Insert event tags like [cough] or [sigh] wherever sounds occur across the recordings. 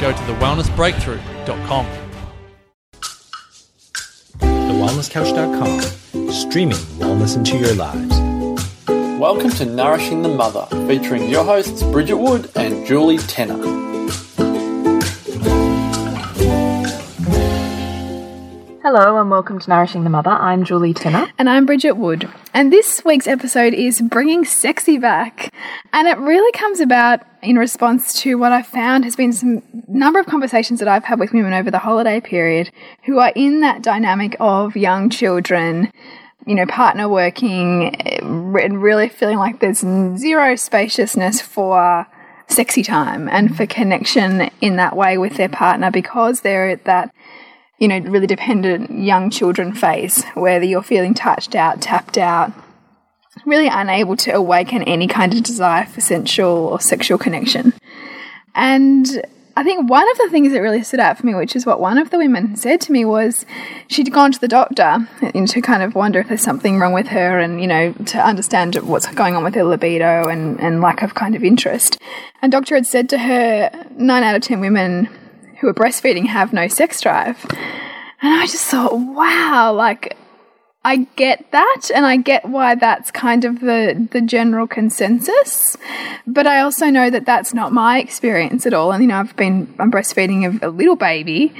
go to thewellnessbreakthrough.com. TheWellnessCouch.com, streaming wellness into your lives. Welcome to Nourishing the Mother, featuring your hosts Bridget Wood and Julie Tenner. Hello and welcome to Nourishing the Mother. I'm Julie Tenner. And I'm Bridget Wood. And this week's episode is bringing sexy back. And it really comes about in response to what I found has been some number of conversations that I've had with women over the holiday period who are in that dynamic of young children, you know, partner working, eh, and really feeling like there's zero spaciousness for sexy time and for connection in that way with their partner because they're at that you know, really dependent young children face, whether you're feeling touched out, tapped out, really unable to awaken any kind of desire for sensual or sexual connection. And I think one of the things that really stood out for me, which is what one of the women said to me, was she'd gone to the doctor to kind of wonder if there's something wrong with her and, you know, to understand what's going on with her libido and, and lack of kind of interest. And doctor had said to her, nine out of ten women who are breastfeeding have no sex drive. And I just thought, wow, like I get that and I get why that's kind of the the general consensus. But I also know that that's not my experience at all. And you know, I've been I'm breastfeeding a, a little baby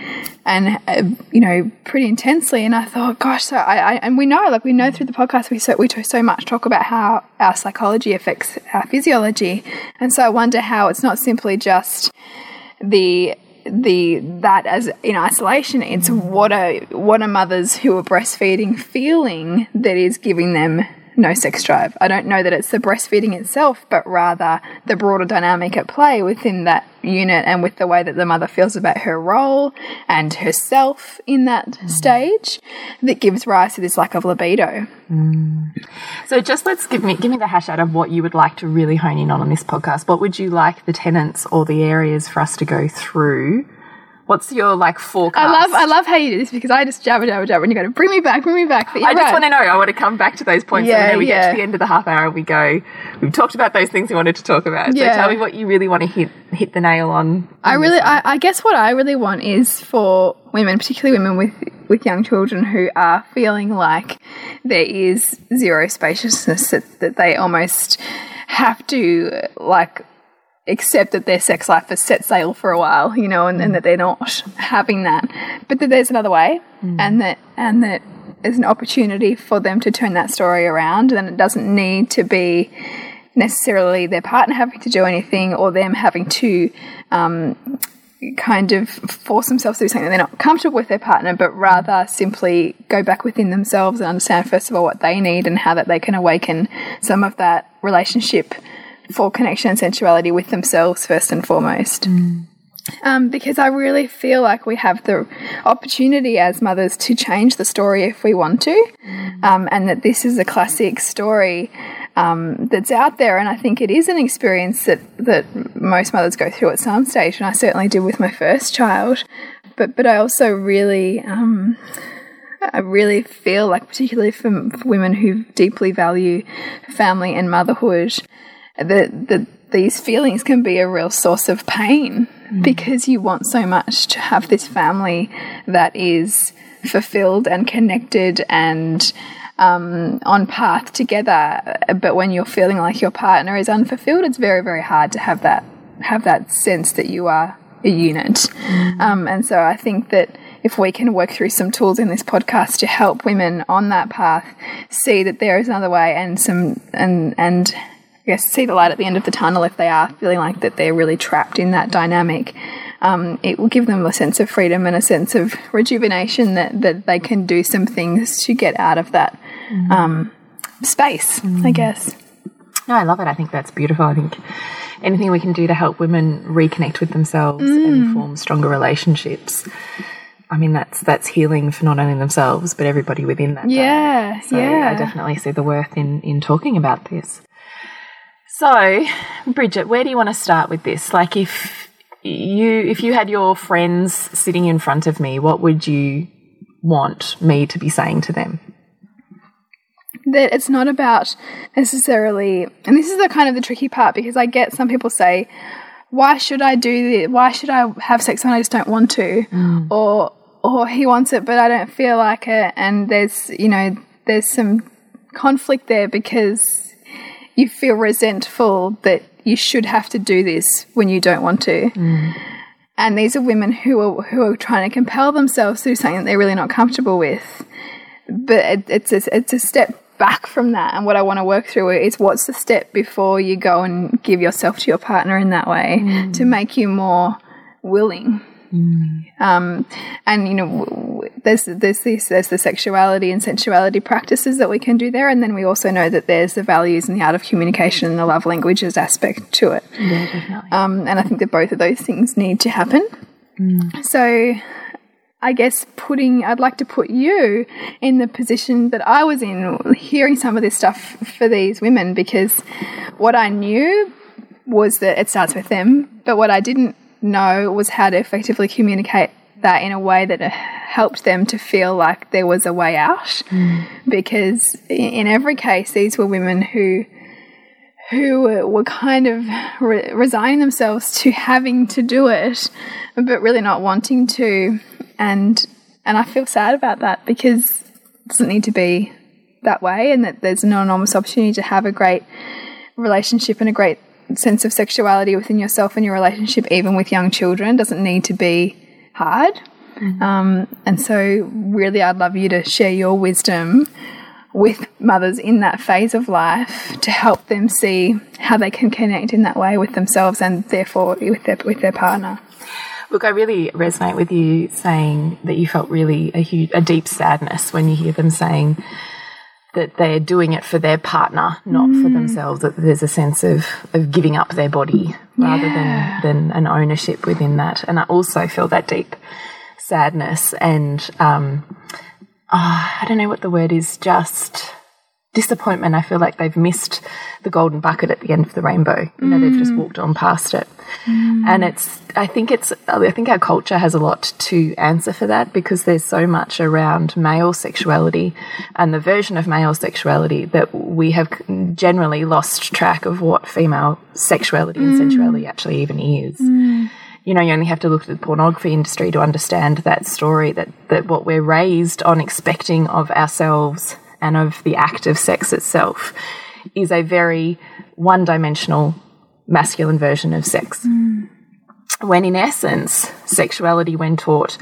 and uh, you know, pretty intensely and I thought, gosh, so I, I and we know like we know through the podcast we so we so much talk about how our psychology affects our physiology. And so I wonder how it's not simply just the the that as in isolation it's what are what are mothers who are breastfeeding feeling that is giving them no sex drive i don't know that it's the breastfeeding itself but rather the broader dynamic at play within that unit and with the way that the mother feels about her role and herself in that mm. stage that gives rise to this lack of libido mm. so just let's give me give me the hash out of what you would like to really hone in on on this podcast what would you like the tenants or the areas for us to go through What's your like forecast? I love I love how you do this because I just jabber jabber jabber and you go to bring me back, bring me back. But I just right. want to know. I want to come back to those points yeah, and then we yeah. get to the end of the half hour and we go. We've talked about those things we wanted to talk about. Yeah. So tell me what you really want to hit hit the nail on. I really, I, I guess what I really want is for women, particularly women with with young children who are feeling like there is zero spaciousness that, that they almost have to like accept that their sex life has set sail for a while, you know, and, and that they're not having that, but that there's another way, mm. and that and that there's an opportunity for them to turn that story around, and it doesn't need to be necessarily their partner having to do anything or them having to um, kind of force themselves to do something they're not comfortable with their partner, but rather simply go back within themselves and understand, first of all, what they need and how that they can awaken some of that relationship for connection and sensuality with themselves first and foremost. Mm. Um, because I really feel like we have the opportunity as mothers to change the story if we want to, um, and that this is a classic story um, that's out there. And I think it is an experience that that most mothers go through at some stage, and I certainly did with my first child. but but I also really um, I really feel like particularly for, for women who deeply value family and motherhood that that these feelings can be a real source of pain mm. because you want so much to have this family that is fulfilled and connected and um, on path together. But when you're feeling like your partner is unfulfilled, it's very, very hard to have that have that sense that you are a unit. Mm. Um, and so I think that if we can work through some tools in this podcast to help women on that path see that there is another way and some and and I guess see the light at the end of the tunnel if they are feeling like that they're really trapped in that dynamic. Um, it will give them a sense of freedom and a sense of rejuvenation that, that they can do some things to get out of that mm. um, space, mm. I guess. No, I love it. I think that's beautiful. I think anything we can do to help women reconnect with themselves mm. and form stronger relationships. I mean, that's that's healing for not only themselves but everybody within that. Yeah, so yeah. I definitely see the worth in in talking about this. So, [sighs] Bridget, where do you want to start with this? Like, if you if you had your friends sitting in front of me, what would you want me to be saying to them? That it's not about necessarily, and this is the kind of the tricky part because I get some people say, "Why should I do this? Why should I have sex when I just don't want to?" Mm. Or, or he wants it but I don't feel like it, and there's you know there's some conflict there because you feel resentful that you should have to do this when you don't want to. Mm. And these are women who are who are trying to compel themselves to something that they're really not comfortable with. But it, it's a, it's a step back from that. And what I want to work through is what's the step before you go and give yourself to your partner in that way mm. to make you more willing Mm. Um, and you know, there's there's this there's the sexuality and sensuality practices that we can do there, and then we also know that there's the values and the art of communication and the love languages aspect to it. Yeah. Um, and I think that both of those things need to happen. Mm. So. I guess putting, I'd like to put you in the position that I was in, hearing some of this stuff for these women, because what I knew was that it starts with them, but what I didn't know was how to effectively communicate that in a way that helped them to feel like there was a way out. Mm. Because in every case, these were women who who were kind of re resigning themselves to having to do it, but really not wanting to. And and I feel sad about that because it doesn't need to be that way, and that there's an enormous opportunity to have a great relationship and a great sense of sexuality within yourself and your relationship, even with young children, doesn't need to be hard. Mm -hmm. um, and so, really, I'd love you to share your wisdom with mothers in that phase of life to help them see how they can connect in that way with themselves and therefore with their with their partner. Look, I really resonate with you saying that you felt really a huge, a deep sadness when you hear them saying that they're doing it for their partner, not mm. for themselves. That there's a sense of, of giving up their body rather yeah. than, than an ownership within that. And I also feel that deep sadness and um, oh, I don't know what the word is, just disappointment. I feel like they've missed the golden bucket at the end of the rainbow. You know, mm. they've just mm. walked on past it. Mm. And it's, I think it's, I think our culture has a lot to answer for that because there's so much around male sexuality and the version of male sexuality that we have generally lost track of what female sexuality mm. and sensuality actually even is mm. you know, you only have to look at the pornography industry to understand that story that, that what we're raised on expecting of ourselves and of the act of sex itself is a very one dimensional masculine version of sex. Mm. When in essence, sexuality, when taught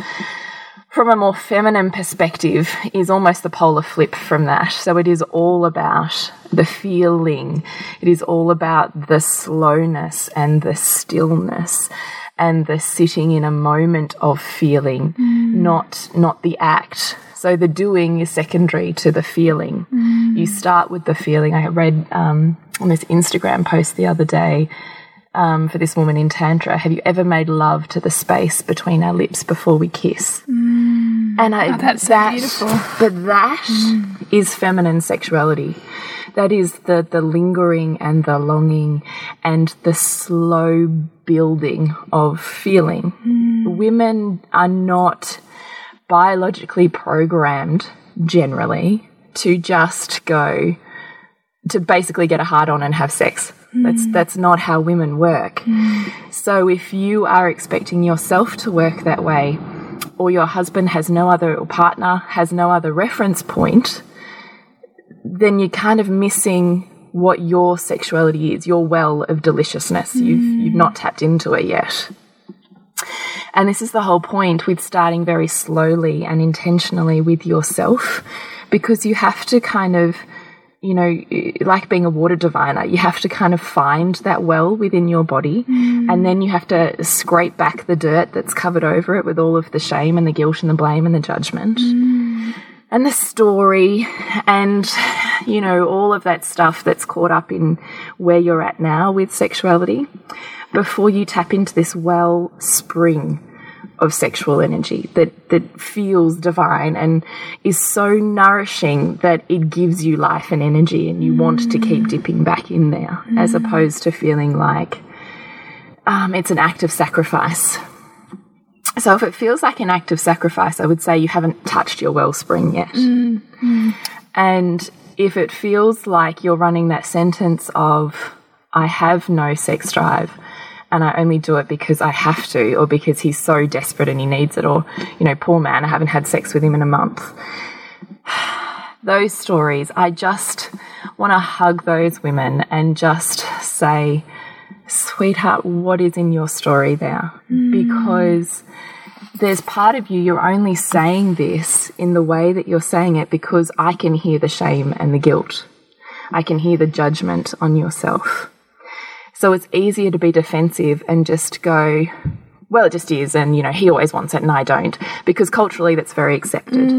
from a more feminine perspective, is almost the polar flip from that. So it is all about the feeling, it is all about the slowness and the stillness and the sitting in a moment of feeling, mm. not not the act so the doing is secondary to the feeling. Mm. You start with the feeling. I read um, on this Instagram post the other day um, for this woman in Tantra Have you ever made love to the space between our lips before we kiss? Mm. And I, oh, that's that, so beautiful. But that mm. is feminine sexuality. That is the, the lingering and the longing and the slow building of feeling, mm. Women are not biologically programmed generally to just go to basically get a hard on and have sex. That's hmm. that's not how women work. Hmm. So if you are expecting yourself to work that way, or your husband has no other or partner has no other reference point, then you're kind of missing what your sexuality is, your well of deliciousness. You've you've hmm. not tapped into it yet. And this is the whole point with starting very slowly and intentionally with yourself, because you have to kind of, you know, like being a water diviner, you have to kind of find that well within your body, mm. and then you have to scrape back the dirt that's covered over it with all of the shame and the guilt and the blame and the judgment. Mm. And the story, and you know, all of that stuff that's caught up in where you're at now with sexuality before you tap into this well spring of sexual energy that, that feels divine and is so nourishing that it gives you life and energy and you want to keep mm. dipping back in there as mm. opposed to feeling like um, it's an act of sacrifice. So if it feels like an act of sacrifice, I would say you haven't touched your wellspring yet. Mm. And if it feels like you're running that sentence of, I have no sex drive and I only do it because I have to or because he's so desperate and he needs it, or, you know, poor man, I haven't had sex with him in a month. [sighs] Those stories, I just want to hug those women and just say, sweetheart, what is in your story there? Mm. Because there's part of you, you're only saying this in the way that you're saying it because I can hear the shame and the guilt. I can hear the judgment on yourself. So it's easier to be defensive and just go, well, it just is. And, you know, he always wants it and I don't, because culturally that's very accepted.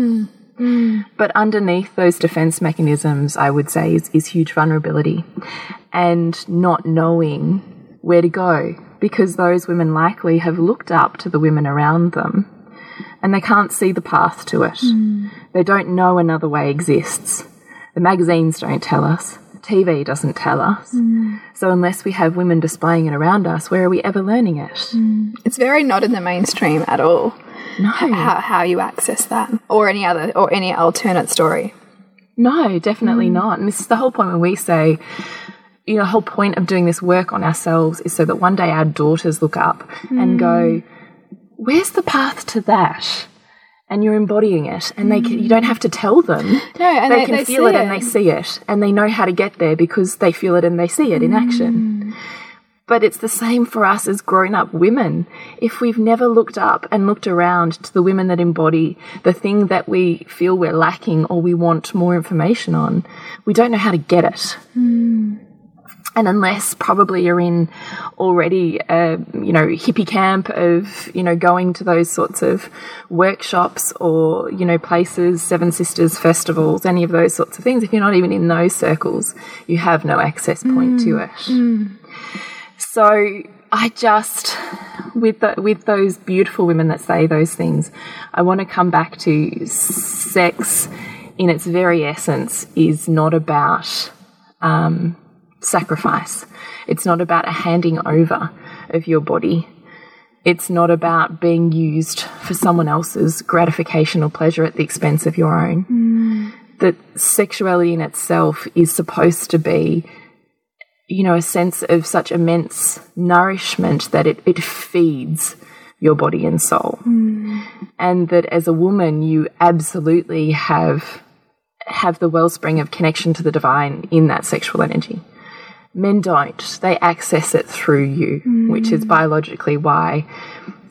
Mm. But underneath those defense mechanisms, I would say, is, is huge vulnerability and not knowing where to go because those women likely have looked up to the women around them and they can't see the path to it. Mm. They don't know another way exists. The magazines don't tell us. TV doesn't tell us. Mm. So unless we have women displaying it around us, where are we ever learning it? Mm. It's very not in the mainstream at all. No. How, how you access that, or any other, or any alternate story. No, definitely mm. not. And this is the whole point when we say, you know, the whole point of doing this work on ourselves is so that one day our daughters look up and go, "Where's the path to that?" And you're embodying it, and they can, you don't have to tell them. No, and they, they- can they feel see it, and they see it, and they know how to get there because they feel it and they see it in mm. action. But it's the same for us as grown up women. If we've never looked up and looked around to the women that embody the thing that we feel we're lacking or we want more information on, we don't know how to get it. Mm. And unless probably you're in already a you know hippie camp of you know going to those sorts of workshops or you know places, Seven Sisters festivals, any of those sorts of things. If you're not even in those circles, you have no access point to it. So I just with the, with those beautiful women that say those things, I want to come back to sex in its very essence is not about um, sacrifice. It's not about a handing over of your body. It's not about being used for someone else's gratification or pleasure at the expense of your own. Mm. That sexuality in itself is supposed to be you know, a sense of such immense nourishment that it, it feeds your body and soul. Mm. And that as a woman, you absolutely have have the wellspring of connection to the divine in that sexual energy. Men don't. They access it through you, which is biologically why,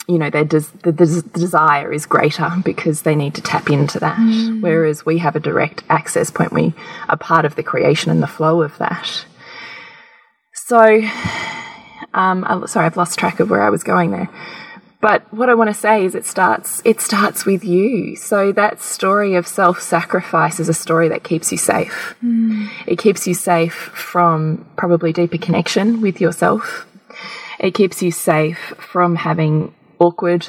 you know, their des the des desire is greater because they need to tap into that. Whereas we have a direct access point. We are part of the creation and the flow of that. So, um, I, sorry, I've lost track of where I was going there. But what I want to say is, it starts. It starts with you. So that story of self-sacrifice is a story that keeps you safe. Hmm. It keeps you safe from probably deeper connection with yourself. It keeps you safe from having awkward,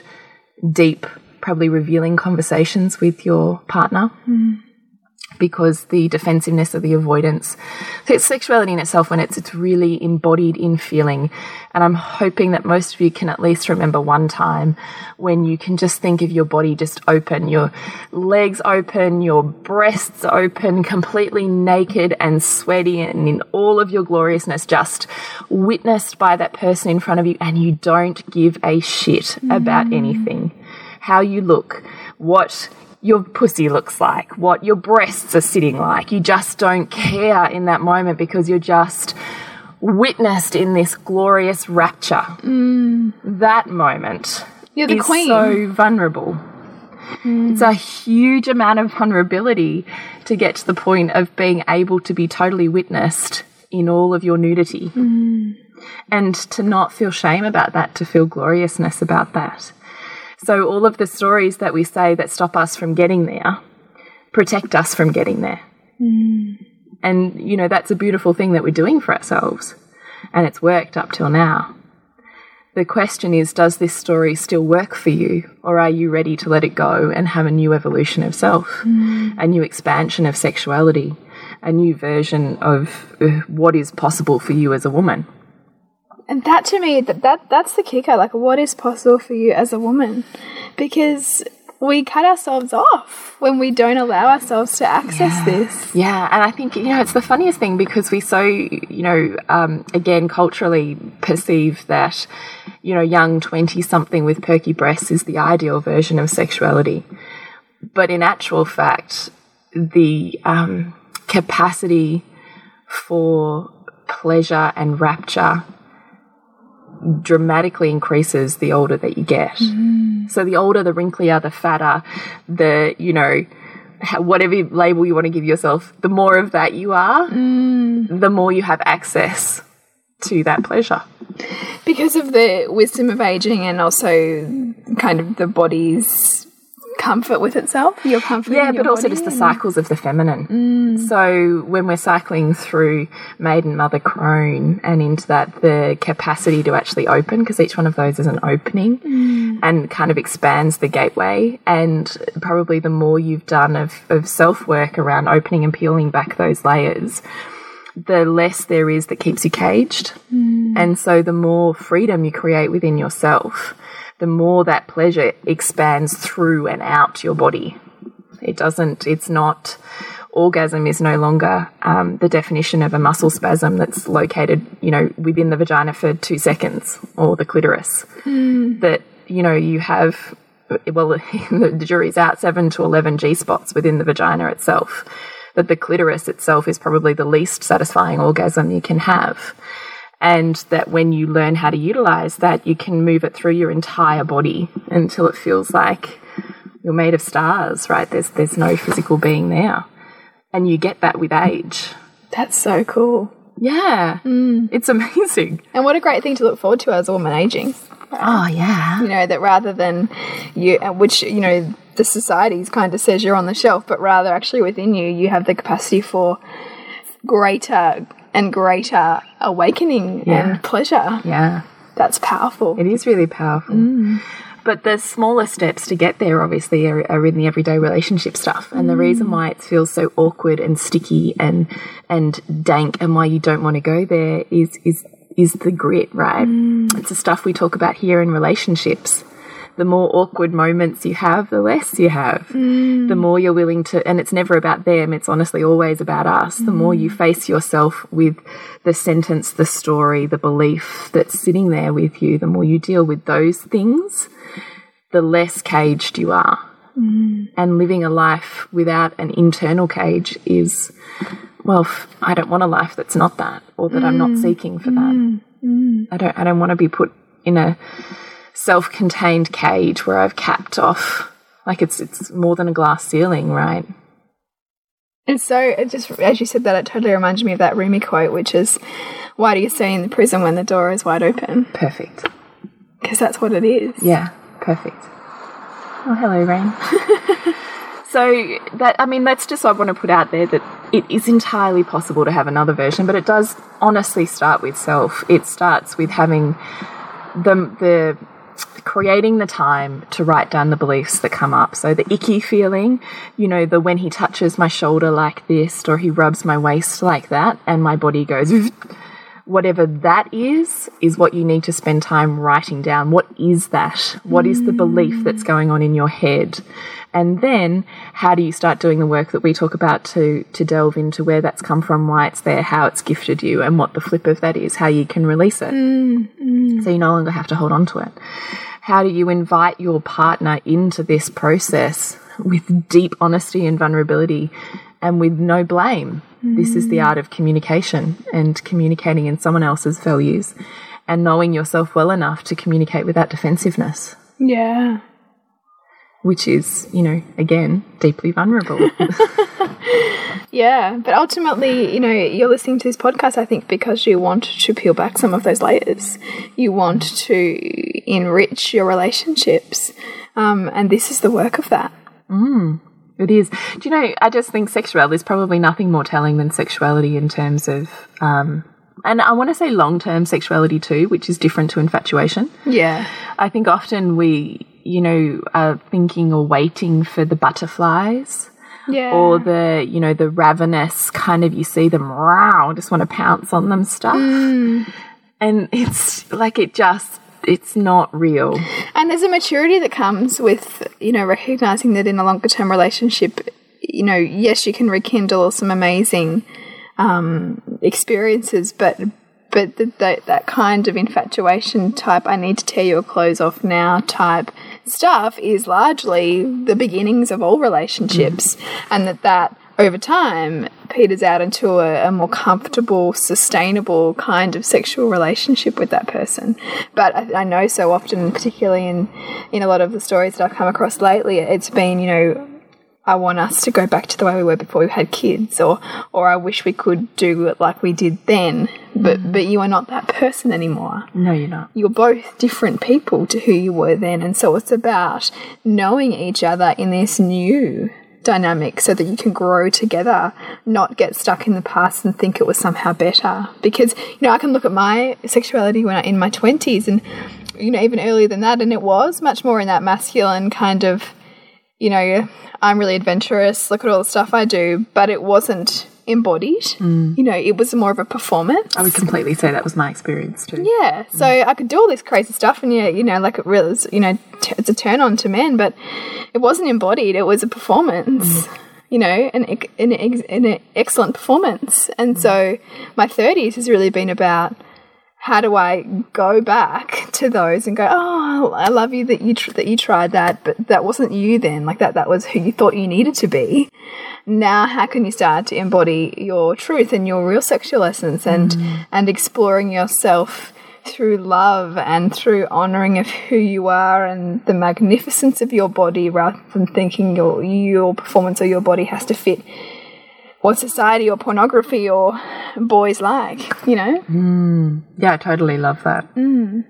deep, probably revealing conversations with your partner. Hmm. Because the defensiveness or the avoidance. So it's sexuality in itself when it's it's really embodied in feeling. And I'm hoping that most of you can at least remember one time when you can just think of your body just open, your legs open, your breasts open, completely naked and sweaty and in all of your gloriousness, just witnessed by that person in front of you, and you don't give a shit about mm. anything. How you look, what your pussy looks like, what your breasts are sitting like. You just don't care in that moment because you're just witnessed in this glorious rapture. Mm. That moment You're the is queen. so vulnerable. Mm. It's a huge amount of vulnerability to get to the point of being able to be totally witnessed in all of your nudity. Mm. And to not feel shame about that, to feel gloriousness about that. So, all of the stories that we say that stop us from getting there protect us from getting there. And, you know, that's a beautiful thing that we're doing for ourselves. And it's worked up till now. The question is Does this story still work for you? Or are you ready to let it go and have a new evolution of self, a new expansion of sexuality, a new version of uh, what is possible for you as a woman? And that to me, that, that that's the kicker. Like, what is possible for you as a woman? Because we cut ourselves off when we don't allow ourselves to access this. Yeah, and I think you know it's the funniest thing because we so you know um, again culturally perceive that you know young twenty something with perky breasts is the ideal version of sexuality, but in actual fact, the um, capacity for pleasure and rapture dramatically increases the older that you get. Mm-hmm. So the older, the wrinklier, the fatter, the you know whatever label you want to give yourself, the more of that you are, mm. the more you have access to that pleasure. Because of the wisdom of aging and also kind of the body's comfort with itself. Your comfort. Yeah, in your but also just the cycles of the feminine. Mm. So when we're cycling through maiden, mother, crone, and into that, the capacity to actually open, because each one of those is an opening mm. and kind of expands the gateway. And probably the more you've done of, of self work around opening and peeling back those layers, the less there is that keeps you caged. Mm. And so the more freedom you create within yourself, the more that pleasure expands through and out your body. It doesn't, it's not, orgasm is no longer um, the definition of a muscle spasm that's located, you know, within the vagina for two seconds or the clitoris. That, you know, you have, well, [laughs] the jury's out, seven to 11 G spots within the vagina itself. That the clitoris itself is probably the least satisfying orgasm you can have and that when you learn how to utilize that, you can move it through your entire body until it feels like you're made of stars, right? There's there's no physical being there, and you get that with age. That's so cool. Yeah, it's amazing. And what a great thing to look forward to as a woman aging. Oh yeah, You know, that rather than you, uh, which, you know, the society's kind of says you're on the shelf, but rather actually within you, you have the capacity for greater and greater awakening Yeah. and pleasure. yeah. That's powerful. It is really powerful. Mm. But the smaller steps to get there, obviously, are, are in the everyday relationship stuff. And the mm. reason why it feels so awkward and sticky and and dank, and why you don't want to go there, is is is the grit, right? Mm. It's the stuff we talk about here in relationships. The more awkward moments you have, the less you have. Mm. The more you're willing to, and it's never about them, it's honestly always about us. The more you mm. face yourself with the sentence, the story, the belief that's sitting there with you, the more you deal with those things, the less caged you are. Mm. And living a life without an internal cage is, well, I don't want a life that's not that, or that I'm not seeking for that. I don't. I don't want to be put in a self-contained cage where I've capped off. Like it's it's more than a glass ceiling, right? And so, it just as you said that, it totally reminds me of that Rumi quote, which is, "Why do you stay in the prison when the door is wide open?" Perfect. Because that's what it is. Yeah, perfect. Oh, hello, Rain. [laughs] so that I mean, that's just I want to put out there that it is entirely possible to have another version, but it does honestly start with self. It starts with having the the creating the time to write down the beliefs that come up. So the icky feeling, you know, the when he touches my shoulder like this or he rubs my waist like that and my body goes [laughs] whatever that is, is what you need to spend time writing down. What is that? What is the belief that's mm. going on in your head? And then how do you start doing the work that we talk about to, to delve into where that's come from, why it's there, how it's gifted you, and what the flip of that is, how you can release it. Mm, mm. So you no longer have to hold on to it. How do you invite your partner into this process with deep honesty and vulnerability and with no blame? This is the art of communication and communicating in someone else's values and knowing yourself well enough to communicate without defensiveness, Yeah. Which is, you know, again, deeply vulnerable. [laughs] [laughs] Yeah, but ultimately, you know, you're listening to this podcast, I think, because you want to peel back some of those layers. You want to enrich your relationships. Um, and this is the work of that. It is. Do you know, I just think sexuality is probably nothing more telling than sexuality in terms of, um, and I want to say long term sexuality too, which is different to infatuation. Yeah. I think often we, you know, are thinking or waiting for the butterflies Yeah. or the, you know, the ravenous kind of, you see them, wow, just want to pounce on them stuff. And it's like it just, it's not real. And there's a maturity that comes with, you know, recognizing that in a longer term relationship, you know, yes, you can rekindle some amazing um, experiences, but but that kind of infatuation type, I need to tear your clothes off now type stuff is largely the beginnings of all relationships, mm. and that that over time peters out into a, a more comfortable, sustainable kind of sexual relationship with that person. But I, I know so often, particularly in in a lot of the stories that I've come across lately, it's been you know. I want us to go back to the way we were before we had kids, or or I wish we could do it like we did then. But mm. but you are not that person anymore No, you're not. you're both different people to who you were then. And so it's about knowing each other in this new dynamic so that you can grow together, not get stuck in the past and think it was somehow better. Because, you know, I can look at my sexuality when I in my 20s and, you know, even earlier than that, and it was much more in that masculine kind of, you know, I'm really adventurous, look at all the stuff I do, but it wasn't embodied. Mm. You know, it was more of a performance. I would completely say that was my experience too. Yeah, so mm. I could do all this crazy stuff, and yeah, you know, like it really, is, you know, t it's a turn on to men, but it wasn't embodied; it was a performance. Mm. You know, an an, an excellent performance, and so my thirties has really been about how do I go back to those and go, oh, I love you that you tr that you tried that, but that wasn't you then. Like that, that was who you thought you needed to be. Now, how can you start to embody your truth and your real sexual essence and mm. and exploring yourself through love and through honoring of who you are and the magnificence of your body, rather than thinking your your performance or your body has to fit what society or pornography or boys like, you know? Mm. Yeah, I totally love that. Mm.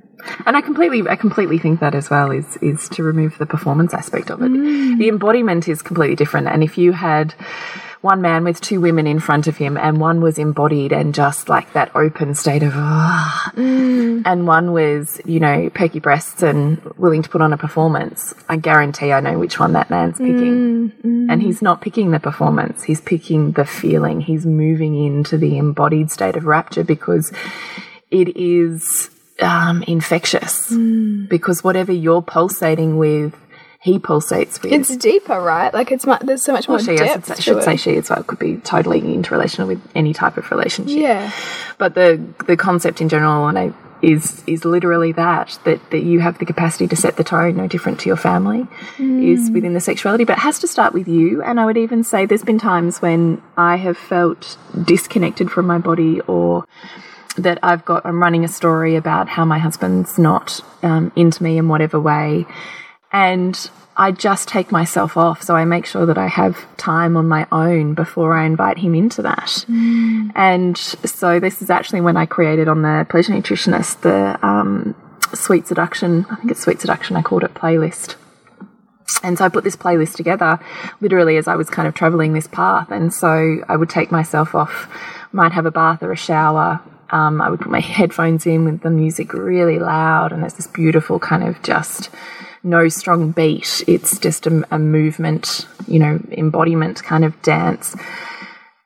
And I completely, I completely think that as well is is to remove the performance aspect of it. Mm. The embodiment is completely different. And if you had one man with two women in front of him, and one was embodied and just like that open state of, ah, and one was, you know, perky breasts and willing to put on a performance, I guarantee I know which one that man's picking. And he's not picking the performance, he's picking the feeling. He's moving into the embodied state of rapture because it is um, infectious. Because whatever you're pulsating with, he pulsates with. It's deeper, right? Like it's mu there's so much more Well, she, I should, depth say, to should it. say she as well. Could be totally interrelational with any type of relationship. yeah, But the the concept in general, and I, is is literally that that that you have the capacity to set the tone, no different to your family, is within the sexuality. But it has to start with you. And I would even say there's been times when I have felt disconnected from my body or that I've got, I'm running a story about how my husband's not um, into me in whatever way. And I just take myself off. So I make sure that I have time on my own before I invite him into that. And so this is actually when I created on the Pleasure Nutritionist the um, Sweet Seduction, I think it's Sweet Seduction, I called it playlist. And so I put this playlist together literally as I was kind of traveling this path. And so I would take myself off, might have a bath or a shower, Um, I would put my headphones in with the music really loud, and there's this beautiful kind of just no strong beat. It's just a, a movement, you know, embodiment kind of dance.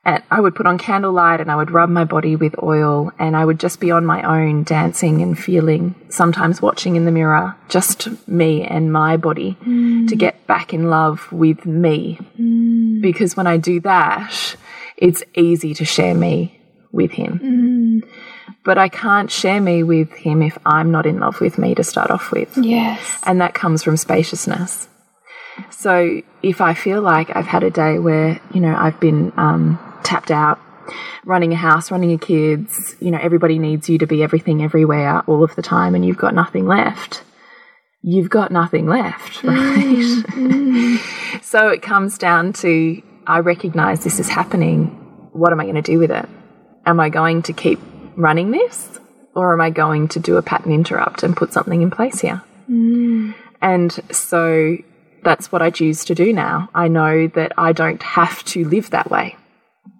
And I would put on candlelight and I would rub my body with oil and I would just be on my own dancing and feeling, sometimes watching in the mirror, just me and my body to get back in love with me. Because when I do that, it's easy to share me with him. But I can't share me with him if I'm not in love with me to start off with. Yes. And that comes from spaciousness. So if I feel like I've had a day where, you know, I've been um, tapped out, running a house, running your kids, you know, everybody needs you to be everything everywhere all of the time and you've got nothing left, you've got nothing left, [laughs] right? so it comes down to I recognize this is happening. What am I going to do with it? Am I going to keep running this or am I going to do a pattern interrupt and put something in place here? Hmm. And so that's what I choose to do now. I know that I don't have to live that way.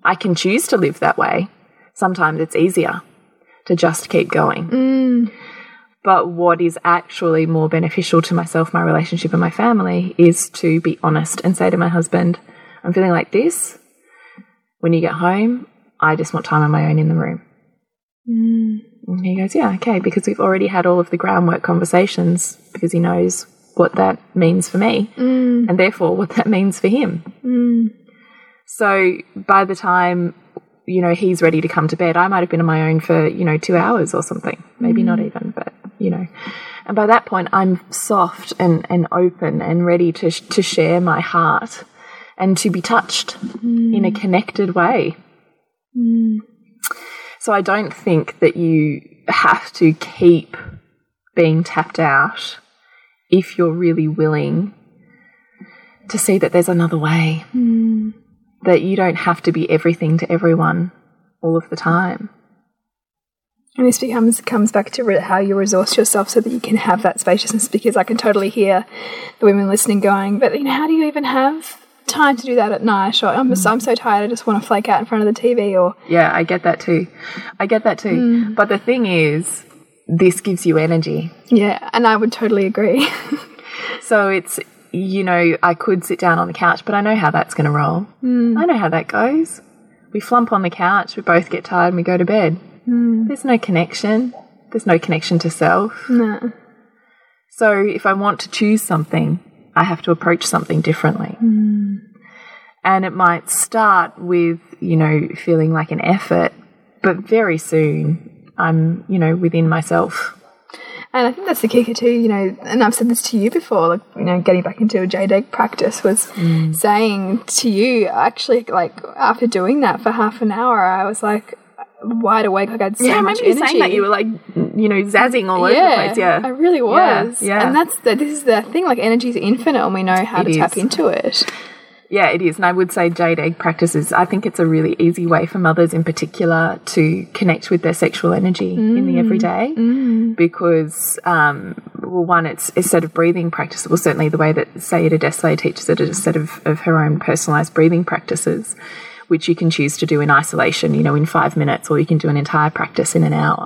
I can choose to live that way. Sometimes it's easier to just keep going. Hmm. But what is actually more beneficial to myself, my relationship, and my family is to be honest and say to my husband, I'm feeling like this. When you get home, I just want time on my own in the room. And he goes, Yeah, okay, because we've already had all of the groundwork conversations because he knows what that means for me and therefore what that means for him. So by the time, you know, he's ready to come to bed, I might have been on my own for, you know, two hours or something. Maybe not even, but, you know. And by that point, I'm soft and, and open and ready to, to share my heart and to be touched in a connected way. So I don't think that you have to keep being tapped out if you're really willing to see that there's another way. Hmm. That you don't have to be everything to everyone all of the time. And this becomes comes back to how you resource yourself so that you can have that spaciousness. Because I can totally hear the women listening going, but you know, how do you even have time to do that at night? Or I'm just, I'm so tired, I just want to flake out in front of the TV. Or Yeah, I get that too. I get that too. Mm. But the thing is, this gives you energy. yeah, and I would totally agree. [laughs] So it's, you know, I could sit down on the couch, but I know how that's going to roll. Mm. I know how that goes. We flump on the couch, we both get tired, and we go to bed. Mm. There's no connection. There's no connection to self. no. So if I want to choose something, I have to approach something differently. And it might start with, you know, feeling like an effort, but very soon I'm, you know, within myself. And I think that's the kicker too, you know, and I've said this to you before, like, you know, getting back into a jade egg practice was mm. saying to you, actually, like, after doing that for half an hour, I was like wide awake, like I had so yeah, I much remember you saying that you were like, you know, zazzing all over the place. Yeah, I really was. yeah. And that's the, this is the thing, like, energy is infinite and we know how It to tap into it. Yeah, it is. And I would say jade egg practices, I think it's a really easy way for mothers in particular to connect with their sexual energy in the everyday. Because, um, well, one, it's a set of breathing practices. Well, certainly the way that Saida Désilets teaches it is a set of, of her own personalized breathing practices, which you can choose to do in isolation, you know, in five minutes, or you can do an entire practice in an hour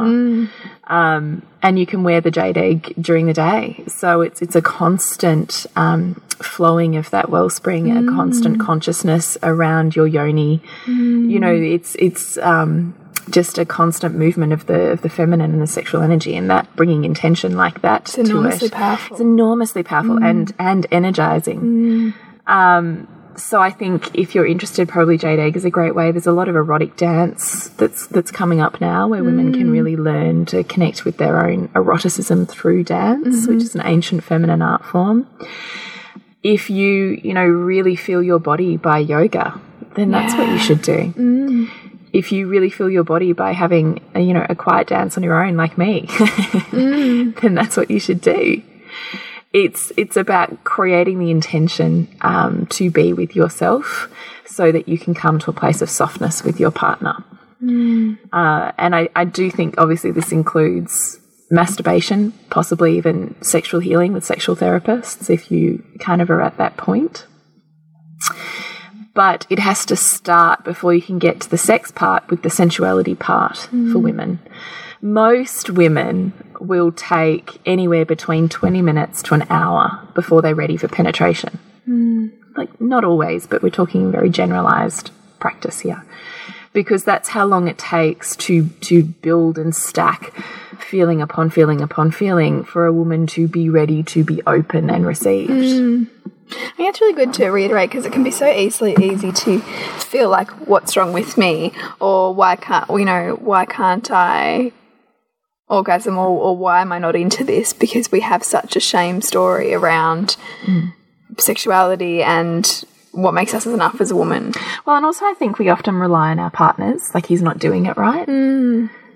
um, and you can wear the jade egg during the day. So it's it's a constant um, flowing of that wellspring, a constant consciousness around your yoni. You know, it's it's um, just a constant movement of the of the feminine and the sexual energy, and that bringing intention like that It's to enormously it. powerful. It's enormously powerful and and energizing. Um, so I think if you're interested, probably Jade Egg is a great way. There's a lot of erotic dance that's that's coming up now, where women can mm. really learn to connect with their own eroticism through dance, which mm-hmm. is an ancient feminine art form. If you you know really feel your body by yoga, then that's what you should do. Mm. If you really feel your body by having a, you know a quiet dance on your own, like me, [laughs] mm. then that's what you should do it's it's about creating the intention um, to be with yourself so that you can come to a place of softness with your partner. Uh, and I, I do think obviously this includes masturbation possibly even sexual healing with sexual therapists if you kind of are at that point. But it has to start before you can get to the sex part with the sensuality part for women. Most women will take anywhere between 20 minutes to an hour before they're ready for penetration. Hmm. Like, not always, but we're talking very generalized practice here. Because that's how long it takes to, to build and stack feeling upon feeling upon feeling for a woman to be ready to be open and received. Hmm. I think it's really good to reiterate because it can be so easily easy to feel like what's wrong with me or why can't you know why can't I orgasm or, or why am I not into this because we have such a shame story around sexuality and what makes us enough as a woman. Well, and also I think we often rely on our partners, like he's not doing it right.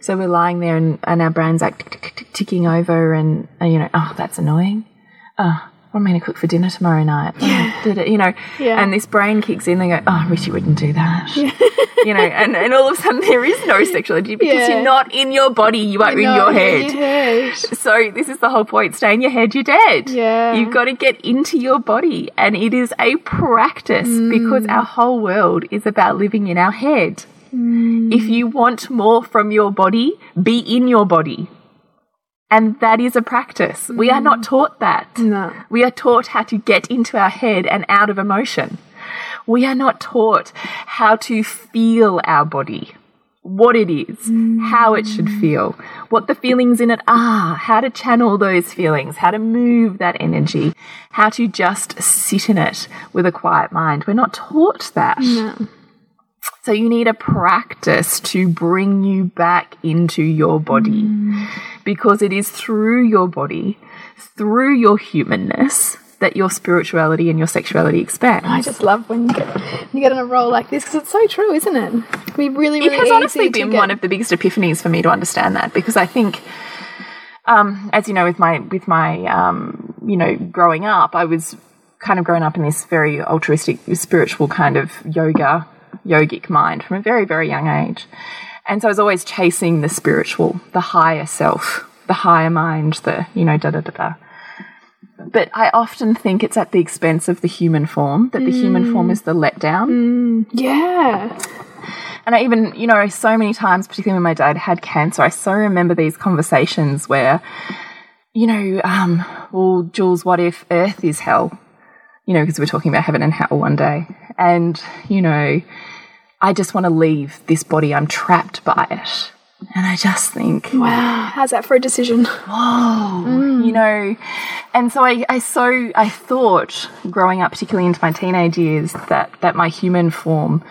So we're lying there and, and our brain's like tick, tick, tick, ticking over and, uh, you know, oh, that's annoying. Oh, what am I going to cook for dinner tomorrow night? Oh, you know, Yeah. and this brain kicks in They go, oh, I wish you wouldn't do that. Yeah. you know, and, and all of a sudden there is no [laughs] sexuality because Yeah. you're not in your body, you are in No, your in head. your head. So this is the whole point. Stay in your head, you're dead. Yeah. You've got to get into your body. And it is a practice mm. because our whole world is about living in our head. Mm. If you want more from your body, be in your body. And that is a practice. We are not mm. taught that. No. We are taught how to get into our head and out of emotion. We are not taught how to feel our body, what it is, how it should mm. feel, what the feelings in it are, how to channel those feelings, how to move that energy, how to just sit in it with a quiet mind. We're not taught that. So you need a practice to bring you back into your body because it is through your body, through your humanness, that your spirituality and your sexuality expand. I just love when you get when you get on a roll like this because it's so true, isn't it? It can be really, it has honestly been get- one of the biggest epiphanies for me to understand that because I think, um, as you know, with my with my um, you know growing up, I was kind of growing up in this very altruistic, spiritual kind of yoga yogic mind from a very very young age, and so I was always chasing the spiritual, the higher self, the higher mind, the you know da da da da. But I often think it's at the expense of the human form, that the human form is the letdown. Yeah. And I even, you know, so many times, particularly when my dad had cancer, I so remember these conversations where, you know, um, well, Jules, what if Earth is hell? You know, because we're talking about heaven and hell one day. And, you know, I just want to leave this body. I'm trapped by it. And I just think, Wow. How's that for a decision? Whoa, mm. you know and so I, I so i thought growing up particularly into my teenage years that that my human form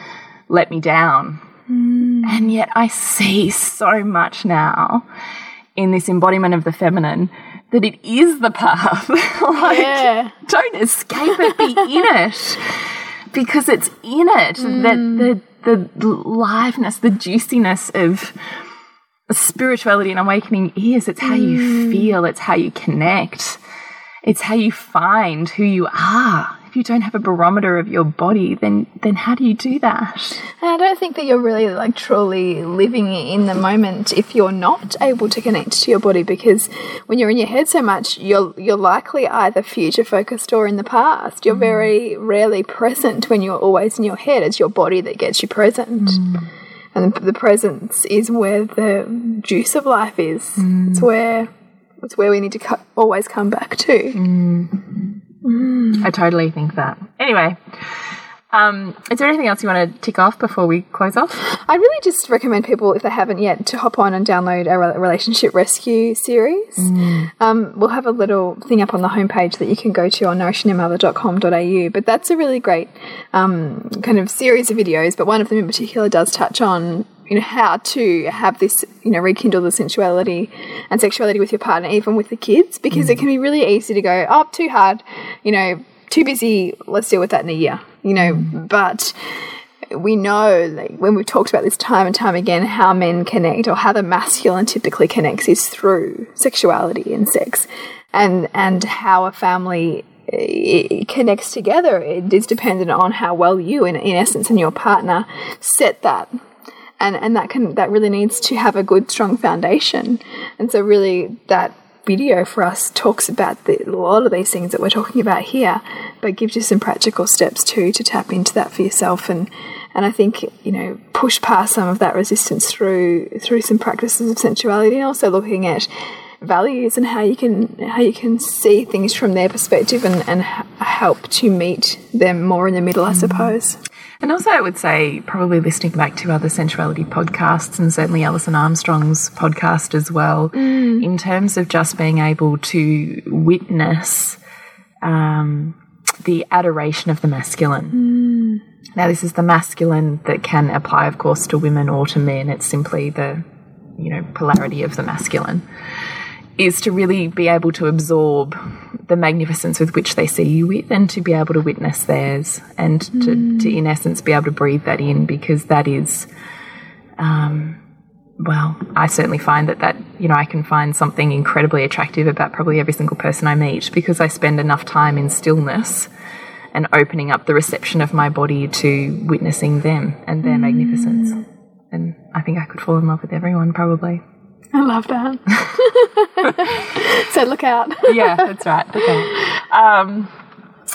let me down mm. and yet i see so much now in this embodiment of the feminine that it is the path [laughs] like Yeah. don't escape it be in it [laughs] because it's in it that the the liveness the juiciness of spirituality and awakening is. It's how you mm. feel, it's how you connect, it's how you find who you are. If you don't have a barometer of your body, then then how do you do that? And I don't think that you're really like truly living in the moment if you're not able to connect to your body because when you're in your head so much, you're you're likely either future focused or in the past. You're mm. very rarely present when you're always in your head. It's your body that gets you present. Mm. And the presence is where the juice of life is. It's mm. where it's where we need to always come back to. I totally think that. Anyway, um, is there anything else you want to tick off before we close off? I really just recommend people, if they haven't yet, to hop on and download our relationship rescue series. Um, we'll have a little thing up on the homepage that you can go to on nourishingyourmother.com.au. But that's a really great um, kind of series of videos. But one of them in particular does touch on you know how to have this you know rekindle the sensuality and sexuality with your partner, even with the kids, because it can be really easy to go up too hard, you know, too busy. Let's deal with that in a year, you know. But we know like, when we've talked about this time and time again how men connect or how the masculine typically connects is through sexuality and sex and and how a family eh, connects together it is dependent on how well you in, in essence and your partner set that and and that can that really needs to have a good strong foundation. And so really that video for us talks about the, a lot of these things that we're talking about here, but gives you some practical steps too to tap into that for yourself. And and I think you know push past some of that resistance through through some practices of sensuality and also looking at values and how you can how you can see things from their perspective and, and help to meet them more in the middle, I mm. suppose. And also, I would say probably listening back to other sensuality podcasts and certainly Alison Armstrong's podcast as well, mm. in terms of just being able to witness um, the adoration of the masculine. Mm. Now, this is the masculine that can apply, of course, to women or to men. It's simply the, you know, polarity of the masculine is to really be able to absorb the magnificence with which they see you with and to be able to witness theirs and mm. to, to, in essence, be able to breathe that in because that is, um, well, I certainly find that that, you know, I can find something incredibly attractive about probably every single person I meet because I spend enough time in stillness and opening up the reception of my body to witnessing them and their mm. magnificence. And I think I could fall in love with everyone probably. I love that. [laughs] so look out. [laughs] yeah, that's right. Okay. Um,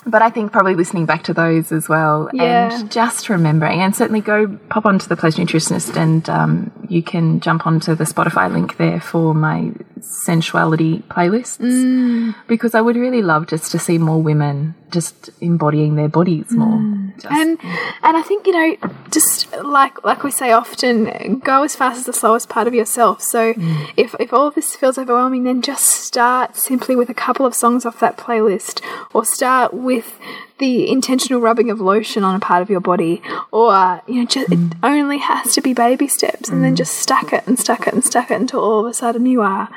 but I think probably listening back to those as well yeah. and just remembering and certainly go pop onto the pleasure nutritionist and um, you can jump onto the Spotify link there for my sensuality playlists mm. because I would really love just to see more women just embodying their bodies more. Mm. and and I think you know just like like we say often go as fast as the slowest part of yourself. So mm. if if all of this feels overwhelming then just start simply with a couple of songs off that playlist or start with the intentional rubbing of lotion on a part of your body, or you know, just, mm. it only has to be baby steps, and then mm. just stack it and stack it and stack it until all of a sudden you are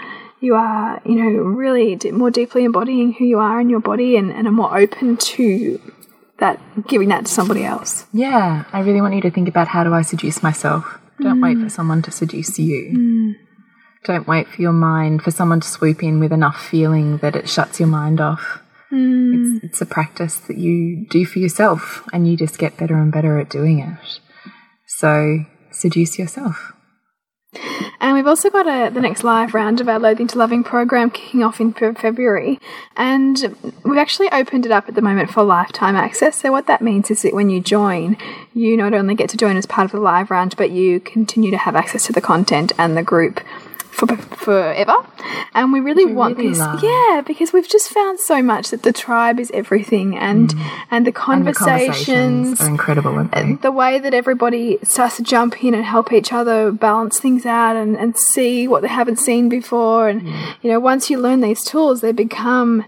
you are, you know, really more deeply embodying who you are in your body and, and are more open to that, giving that to somebody else. Yeah, I really want you to think about how do I seduce myself? Don't mm. wait for someone to seduce you. Mm. Don't wait for your mind, for someone to swoop in with enough feeling that it shuts your mind off. Mm. It's, it's a practice that you do for yourself and you just get better and better at doing it. So seduce yourself. And we've also got a, the next live round of our Loathing to Loving program kicking off in February. And we've actually opened it up at the moment for lifetime access. So, what that means is that when you join, you not only get to join as part of the live round, but you continue to have access to the content and the group for forever. And we really want really this. Love. Yeah, because we've just found so much that the tribe is everything and mm. and the conversations, and the conversations are incredible. And the way that everybody starts to jump in and help each other balance things out and, and see what they haven't seen before. And mm. you know, once you learn these tools, they become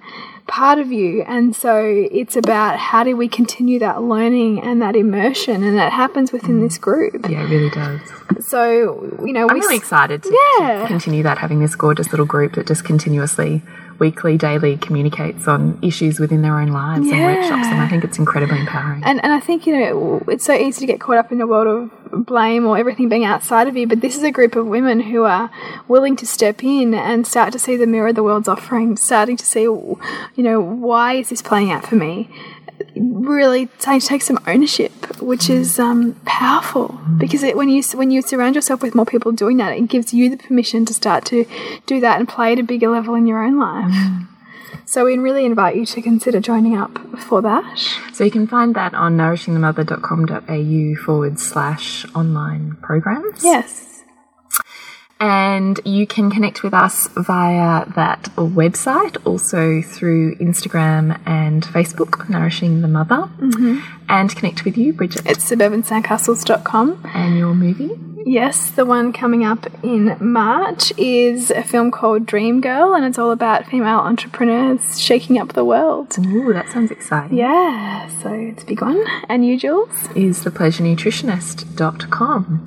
part of you. And so it's about how do we continue that learning and that immersion, and that happens within this group. Yeah, it really does. So, you know, I'm really excited to, yeah. to continue that, having this gorgeous little group that just continuously weekly, daily communicates on issues within their own lives yeah. and workshops, and I think it's incredibly empowering. And and I think you know it's so easy to get caught up in a world of blame or everything being outside of you, but this is a group of women who are willing to step in and start to see the mirror the world's offering, starting to see, you know, why is this playing out for me? Really take, take some ownership, which is um, powerful because it, when you when you surround yourself with more people doing that, it gives you the permission to start to do that and play at a bigger level in your own life. Mm. So we really invite you to consider joining up for that. So you can find that on nourishingthemother.com.au forward slash online programs. Yes. And you can connect with us via that website, also through Instagram and Facebook, Nourishing the Mother, mm -hmm. and connect with you, Bridget. It's suburbansandcastles.com. And your movie? Yes, the one coming up in March is a film called Dream Girl, and it's all about female entrepreneurs shaking up the world. Ooh, that sounds exciting. Yeah, so it's a big one. And you, Jules? Is thepleasurenutritionist.com.